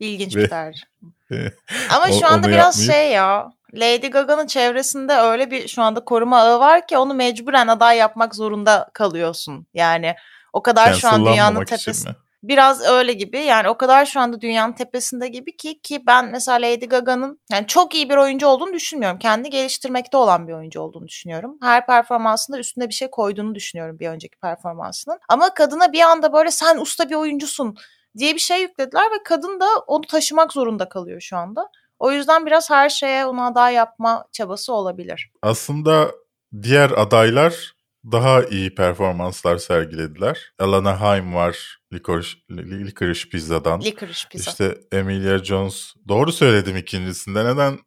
İlginç bir tercih. Ama şu anda biraz yapmayıp- şey ya. Lady Gaga'nın çevresinde öyle bir şu anda koruma ağı var ki onu mecburen aday yapmak zorunda kalıyorsun. Yani o kadar şu an dünyanın tepesi. Biraz öyle gibi yani o kadar şu anda dünyanın tepesinde gibi ki ki ben mesela Lady Gaga'nın yani çok iyi bir oyuncu olduğunu düşünmüyorum. Kendi geliştirmekte olan bir oyuncu olduğunu düşünüyorum. Her performansında üstüne bir şey koyduğunu düşünüyorum bir önceki performansının. Ama kadına bir anda böyle sen usta bir oyuncusun diye bir şey yüklediler ve kadın da onu taşımak zorunda kalıyor şu anda. O yüzden biraz her şeye onu aday yapma çabası olabilir. Aslında diğer adaylar daha iyi performanslar sergilediler. Alana Haim var Licorice, Licorice Pizza'dan. Licorice pizza. İşte Emilia Jones. Doğru söyledim ikincisinde. Neden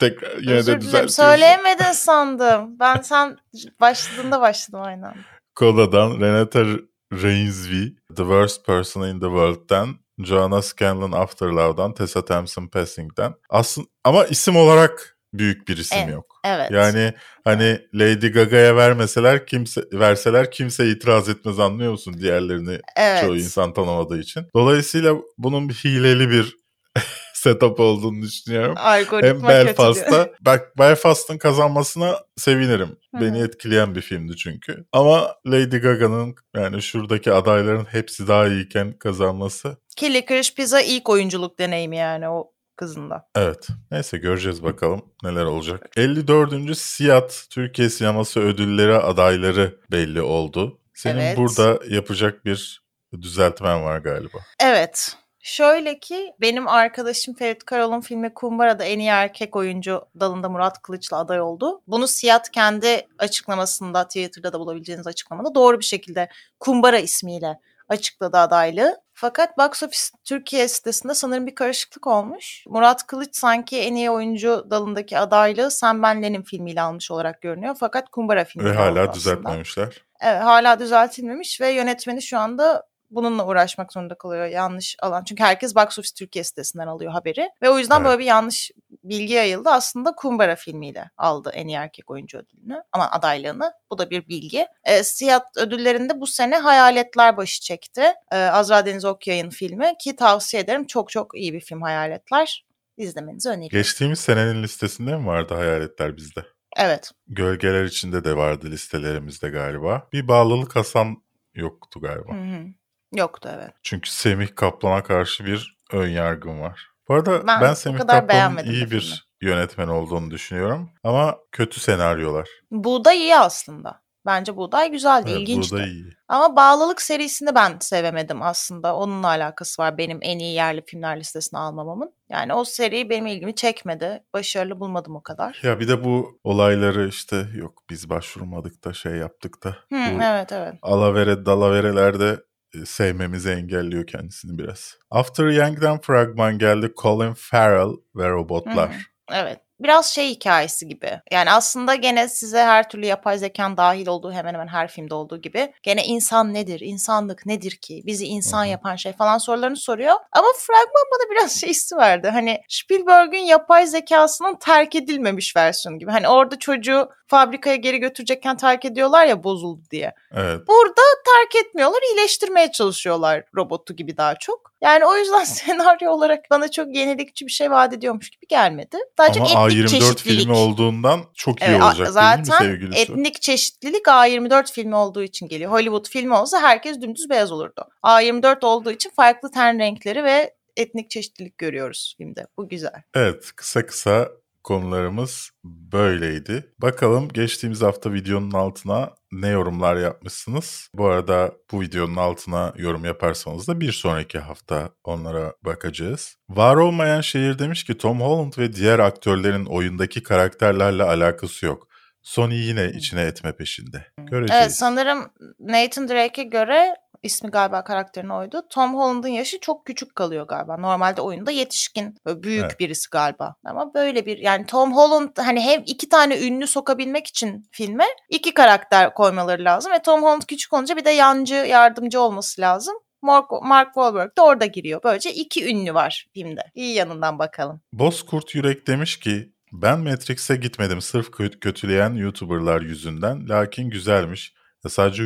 tekrar yine Özür de düzeltiyorsun? söyleyemedin sandım. Ben sen başladığında başladım aynen. Koda'dan Renata Rainsby, The Worst Person in the World'den Joanna Scanlon Afterlove'dan Tessa Thompson Passing'den. Aslında ama isim olarak büyük bir isim Evet. yok. Evet. Yani hani Lady Gaga'ya vermeseler kimse verseler kimse itiraz etmez anlıyor musun diğerlerini evet. çoğu insan tanımadığı için. Dolayısıyla bunun bir hileli bir setup olduğunu düşünüyorum. Hem Algoritma diyor. Belfast'ta bak Belfast'ın kazanmasına sevinirim. Hı Beni etkileyen bir filmdi çünkü. Ama Lady Gaga'nın yani şuradaki adayların hepsi daha iyiyken kazanması Ki Licorice Pizza ilk oyunculuk deneyimi yani o kızın da. evet. Neyse göreceğiz bakalım neler olacak. 54. Siyat Türkiye Sineması Ödülleri adayları belli oldu. Senin Evet. burada yapacak bir düzeltmen var galiba. Evet. Şöyle ki benim arkadaşım Ferit Karol'un filmi Kumbara'da en iyi erkek oyuncu dalında Murat Kılıç'la aday oldu. Bunu Siyat kendi açıklamasında Twitter'da da bulabileceğiniz açıklamada doğru bir şekilde Kumbara ismiyle açıkladı adaylığı. Fakat Box Office Türkiye sitesinde sanırım bir karışıklık olmuş. Murat Kılıç sanki en iyi oyuncu dalındaki adaylığı Sen Ben Lenin filmiyle almış olarak görünüyor. Fakat Kumbara filmiyle Ve aldı hala düzeltmemişler. Evet, hala düzeltilmemiş ve yönetmeni şu anda bununla uğraşmak zorunda kalıyor yanlış alan. Çünkü herkes Box Office Türkiye sitesinden alıyor haberi. Ve o yüzden Evet. böyle bir yanlış bilgi yayıldı. Aslında Kumbara filmiyle aldı en iyi erkek oyuncu ödülünü. Ama adaylığını. Bu da bir bilgi. E, Siyah ödüllerinde bu sene Hayaletler başı çekti. E, Azra Deniz Okyay'ın filmi ki tavsiye ederim. Çok çok iyi bir film Hayaletler. İzlemenizi öneriyorum. Geçtiğimiz senenin listesinde mi vardı hayaletler bizde? Evet. Gölgeler içinde de vardı listelerimizde galiba. Bir bağlılık Hasan yoktu galiba. Hı hı. Yoktu evet. Çünkü Semih Kaplan'a karşı bir ön yargım var. Bu arada ben, Ben Semih Kaplan'ın iyi bir filmi. yönetmen olduğunu düşünüyorum. Ama kötü senaryolar. Buğday iyi aslında. Bence Buğday güzeldi, Evet, ilginçti. bu da iyi. Ama Bağlılık serisini ben sevemedim aslında. Onunla alakası var benim en iyi yerli filmler listesine almamamın. Yani o seri benim ilgimi çekmedi. Başarılı bulmadım o kadar. Ya bir de bu olayları işte yok biz başvurmadık da şey yaptık da. Hı, bu evet evet. alavere dalaverelerde sevmemizi engelliyor kendisini biraz. After Yang'den fragman geldi Colin Farrell ve robotlar. Hı hı. Evet. Biraz şey hikayesi gibi. Yani aslında gene size her türlü yapay zekan dahil olduğu hemen hemen her filmde olduğu gibi gene insan nedir, insanlık nedir ki, bizi insan Hı hı. yapan şey falan sorularını soruyor. Ama fragman bana biraz şey hissi verdi. Hani Spielberg'ün yapay zekasının terk edilmemiş versiyonu gibi. Hani orada çocuğu fabrikaya geri götürecekken terk ediyorlar ya bozuldu diye. Evet. Burada terk etmiyorlar, iyileştirmeye çalışıyorlar robotu gibi daha çok. Yani o yüzden senaryo olarak bana çok yenilikçi bir şey vaat ediyormuş gibi gelmedi. Daha çok Ama etnik A24 çeşitlilik. filmi olduğundan çok iyi Evet, olacak değil mi zaten sevgili Su? etnik çeşitlilik A24 filmi olduğu için geliyor. Hollywood filmi olsa herkes dümdüz beyaz olurdu. A24 olduğu için farklı ten renkleri ve etnik çeşitlilik görüyoruz filmde. Bu güzel. Evet kısa kısa konularımız böyleydi. Bakalım geçtiğimiz hafta videonun altına ne yorumlar yapmışsınız? Bu arada bu videonun altına yorum yaparsanız da bir sonraki hafta onlara bakacağız. Var olmayan şehir demiş ki Tom Holland ve diğer aktörlerin oyundaki karakterlerle alakası yok. Sony yine içine etme peşinde. Göreceğiz. Evet sanırım Nathan Drake'e göre ismi galiba karakterin oydu. Tom Holland'ın yaşı çok küçük kalıyor galiba. Normalde oyunda yetişkin, böyle büyük Evet. birisi galiba. Ama böyle bir yani Tom Holland hani hem iki tane ünlü sokabilmek için filme iki karakter koymaları lazım. Ve Tom Holland küçük olunca bir de yancı yardımcı olması lazım. Mark, Mark Wahlberg de orada giriyor. Böylece iki ünlü var filmde. İyi yanından bakalım. Bozkurt Yürek demiş ki ben Matrix'e gitmedim sırf kö- kötüleyen YouTuber'lar yüzünden. Lakin güzelmiş. Ya sadece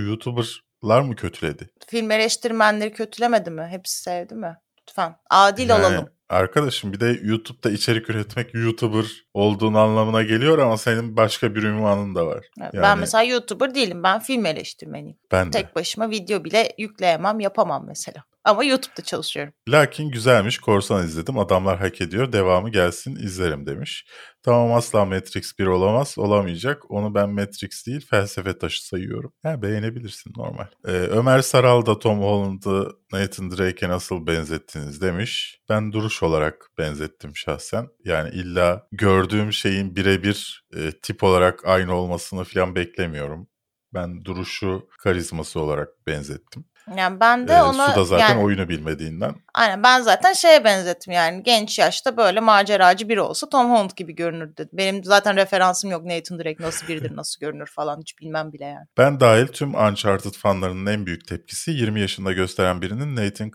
YouTuber'lar mı kötüledi? Film eleştirmenleri kötülemedi mi? Hepsi sevdi mi? Lütfen. Adil Yani olalım. Arkadaşım bir de YouTube'da içerik üretmek YouTuber olduğun anlamına geliyor ama senin başka bir ünvanın da var. Evet, Yani Ben mesela YouTuber değilim. Ben film eleştirmeniyim. ben de. Tek başıma video bile yükleyemem, yapamam mesela. Ama YouTube'da çalışıyorum. Lakin güzelmiş korsan izledim adamlar hak ediyor devamı gelsin izlerim demiş. Tamam asla Matrix 1 olamaz olamayacak onu ben Matrix değil felsefe taşı sayıyorum. Ha, beğenebilirsin normal. Ee, Ömer Saral da Tom Holland'ı Nathan Drake'e nasıl benzettiniz demiş. Ben duruş olarak benzettim şahsen. Yani illa gördüğüm şeyin birebir e, tip olarak aynı olmasını falan beklemiyorum. Ben duruşu karizması olarak benzettim. Yani ben de Ee, ona Su da zaten yani, oyunu bilmediğinden aynen ben zaten şeye benzettim yani genç yaşta böyle maceracı biri olsa Tom Holland gibi görünür dedim. Benim zaten referansım yok Nathan Drake nasıl biridir nasıl görünür falan hiç bilmem bile yani. Ben dahil tüm Uncharted fanlarının en büyük tepkisi 20 yaşında gösteren birinin Nathan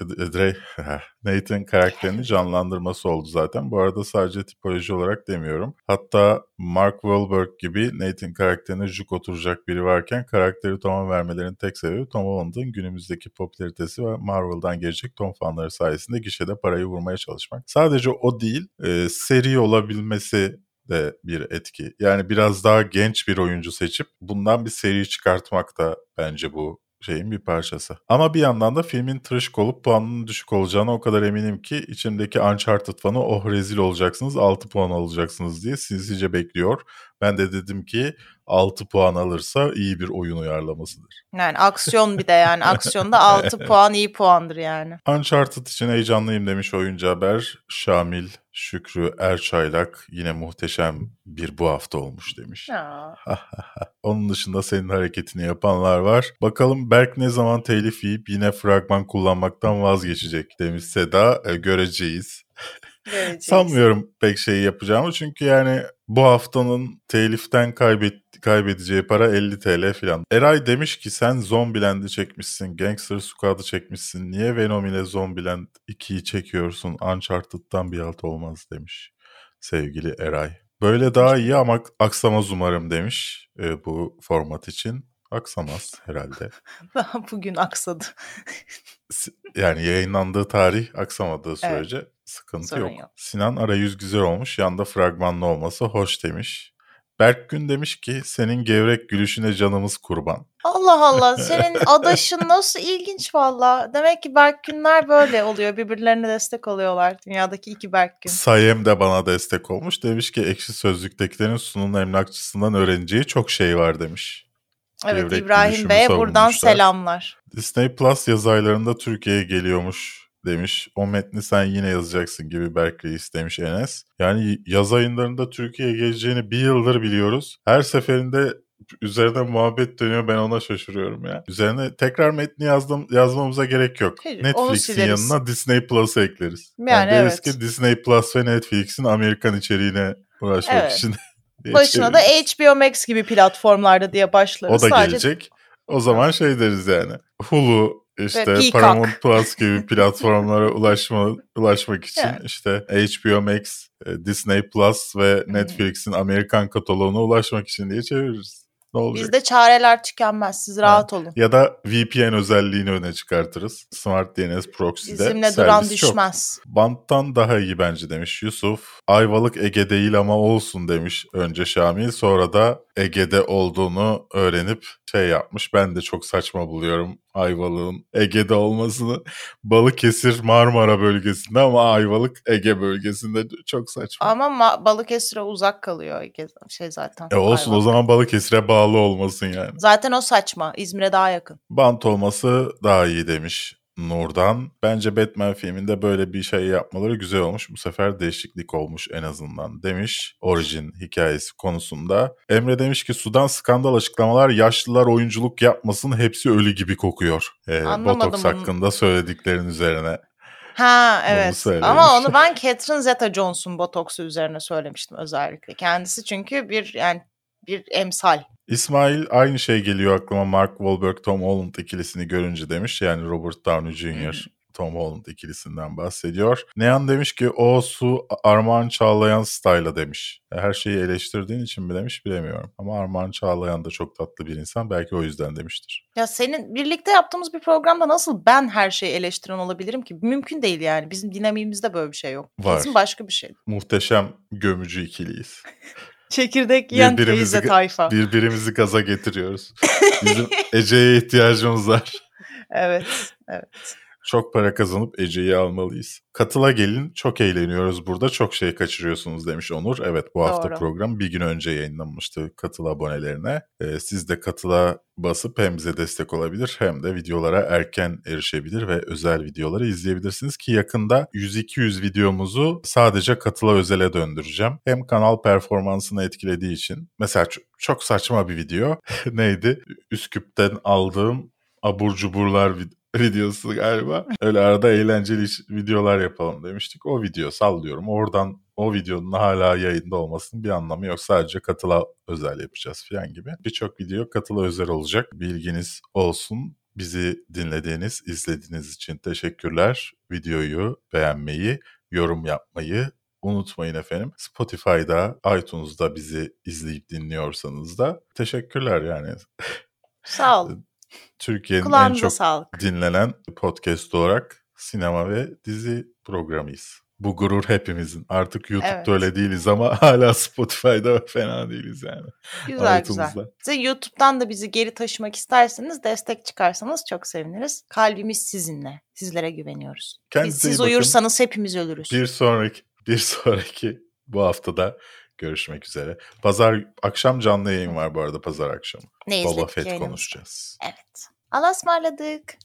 Drake Nathan karakterini canlandırması oldu zaten. Bu arada sadece tipoloji olarak demiyorum. Hatta Mark Wahlberg gibi Nathan karakterine juk oturacak biri varken karakteri Tom'a vermelerinin tek sebebi Tom Holland'ın günümüzdeki popülaritesi ve Marvel'dan gelecek Tom fanları sayesinde gişede parayı vurmaya çalışmak. Sadece o değil, e, seri olabilmesi de bir etki. Yani biraz daha genç bir oyuncu seçip bundan bir seri çıkartmak da bence bu şeyin bir parçası. Ama bir yandan da filmin tırışık olup puanının düşük olacağına o kadar eminim ki içimdeki Uncharted fanı oh rezil olacaksınız 6 puan alacaksınız diye sinsice bekliyor. Ben de dedim ki 6 puan alırsa iyi bir oyun uyarlamasıdır. Yani aksiyon bir de yani aksiyonda 6 puan iyi puandır yani. Uncharted için heyecanlıyım demiş oyuncu haber. Şamil, Şükrü, Erçaylak yine muhteşem bir bu hafta olmuş demiş. Onun dışında senin hareketini yapanlar var. Bakalım Berk ne zaman telif yiyip yine fragman kullanmaktan vazgeçecek demiş Seda. E, göreceğiz. Sanmıyorum pek şey yapacağımı çünkü yani bu haftanın teliften kaybet, kaybedeceği para 50 TL falan. Eray demiş ki sen Zombieland'i çekmişsin, Gangster Squad'ı çekmişsin. Niye Venom ile Zombieland 2'yi çekiyorsun? Uncharted'dan bir alt olmaz demiş sevgili Eray. Böyle daha iyi ama aksamaz umarım demiş e, bu format için. Aksamaz herhalde. Daha bugün aksadı. Yani yayınlandığı tarih aksamadığı sürece sıkıntı sorun yok. yok. Sinan arayüz güzel olmuş. Yanda fragmanlı olması hoş demiş. Berk Gün demiş ki senin gevrek gülüşüne canımız kurban. Allah Allah senin adaşın nasıl ilginç valla. Demek ki Berk Günler böyle oluyor. Birbirlerine destek oluyorlar. Dünyadaki iki Berk Gün. Sayem de bana destek olmuş. Demiş ki ekşi sözlüktekilerin sunum emlakçısından öğreneceği çok şey var demiş. Evet İbrahim Bey'e buradan selamlar. Disney Plus yaz aylarında Türkiye'ye geliyormuş demiş. O metni sen yine yazacaksın gibi Berk Reis demiş Enes. Yani yaz aylarında Türkiye'ye geleceğini bir yıldır biliyoruz. Her seferinde üzerine muhabbet dönüyor ben ona şaşırıyorum ya. Üzerine tekrar metni yazdım, yazmamıza gerek yok. Hayır, Netflix'in yanına Disney Plus'ı ekleriz. Yani deriz evet. ki Disney Plus ve Netflix'in Amerikan içeriğine uğraşmak Evet. için. Başına da. HBO Max gibi platformlarda diye başlarız. O da Sadece gelecek. O zaman şey deriz yani. Hulu işte. Paramount Plus gibi platformlara ulaşma ulaşmak için Evet. işte HBO Max, e, Disney Plus ve Netflix'in Amerikan kataloğuna ulaşmak için diye çeviririz. Ne olacak? Bizde çareler tükenmez. Siz rahat olun. Ya da VPN özelliğini öne çıkartırız. Smart DNS Proxy'de Bizimle duran servis çok. düşmez. Banttan daha iyi bence demiş Yusuf. Ayvalık Ege değil ama olsun demiş önce Şamil. Sonra da Ege'de olduğunu öğrenip şey yapmış. Ben de çok saçma buluyorum Ayvalık'ın Ege'de olmasını. Balıkesir Marmara bölgesinde ama Ayvalık Ege bölgesinde çok saçma. Ama ma- Balıkesir'e uzak kalıyor Ege- şey zaten. E olsun o Ayvalık. zaman Balıkesir'e bağlı olmasın yani. Zaten o saçma. İzmir'e daha yakın. Bant olması daha iyi demiş Nurdan. Bence Batman filminde böyle bir şey yapmaları güzel olmuş. Bu sefer değişiklik olmuş en azından demiş. Origin hikayesi konusunda. Emre demiş ki sudan skandal açıklamalar yaşlılar oyunculuk yapmasın hepsi ölü gibi kokuyor. Ee, Anlamadım Botoks bunu. hakkında söylediklerin üzerine. Ha evet. Ama onu ben Catherine Zeta-Jones'un botoksu üzerine söylemiştim özellikle. Kendisi çünkü bir yani bir emsal. İsmail aynı şey geliyor aklıma Mark Wahlberg Tom Holland ikilisini görünce demiş. Yani Robert Downey Jr. Tom Holland ikilisinden bahsediyor. Neyan demiş ki o su Armağan Çağlayan style'a demiş. E, Her şeyi eleştirdiğin için mi demiş bilemiyorum. Ama Armağan Çağlayan da çok tatlı bir insan. Belki o yüzden demiştir. Ya senin birlikte yaptığımız bir programda nasıl ben her şeyi eleştiren olabilirim ki? Mümkün değil yani. Bizim dinamiğimizde böyle bir şey yok. Var. Kesin başka bir şey. Muhteşem gömücü ikiliyiz. Çekirdek yiyen Birbirimizi teyze tayfa. Birbirimizi gaza getiriyoruz. Bizim Ece'ye ihtiyacımız var. Evet. Evet. Çok para kazanıp Ece'yi almalıyız. Katıla gelin çok eğleniyoruz burada çok şey kaçırıyorsunuz demiş Onur. Evet bu hafta Doğru. program bir gün önce yayınlanmıştı katıl abonelerine. Ee, siz de katıla basıp hem bize destek olabilir hem de videolara erken erişebilir ve özel videoları izleyebilirsiniz ki yakında 100-200 videomuzu sadece katıla özele döndüreceğim. Hem kanal performansını etkilediği için mesela çok saçma bir video neydi? Üsküp'ten aldığım abur cuburlar videosu galiba. Öyle arada eğlenceli videolar yapalım demiştik. O video sallıyorum. Oradan o videonun hala yayında olmasının bir anlamı yok. Sadece katıla özel yapacağız falan gibi. Birçok video katıla özel olacak. Bilginiz olsun. Bizi dinlediğiniz, izlediğiniz için teşekkürler. Videoyu beğenmeyi, yorum yapmayı unutmayın efendim. Spotify'da, iTunes'da bizi izleyip dinliyorsanız da teşekkürler yani. Sağ ol. Türkiye'nin en çok sağlık. dinlenen podcast olarak sinema ve dizi programıyız. Bu gurur hepimizin. Artık YouTube'da Evet. öyle değiliz ama hala Spotify'da fena değiliz yani. Güzel güzel. Size YouTube'dan da bizi geri taşımak isterseniz destek çıkarsanız çok seviniriz. Kalbimiz sizinle. Sizlere güveniyoruz. Biz, Kendinize siz uyursanız hepimiz ölürüz. Bir sonraki bir sonraki bu haftada görüşmek üzere. Pazar akşam canlı yayın var bu arada pazar akşamı. ne izledik Fett konuşacağız. Evet. Allah'a ısmarladık.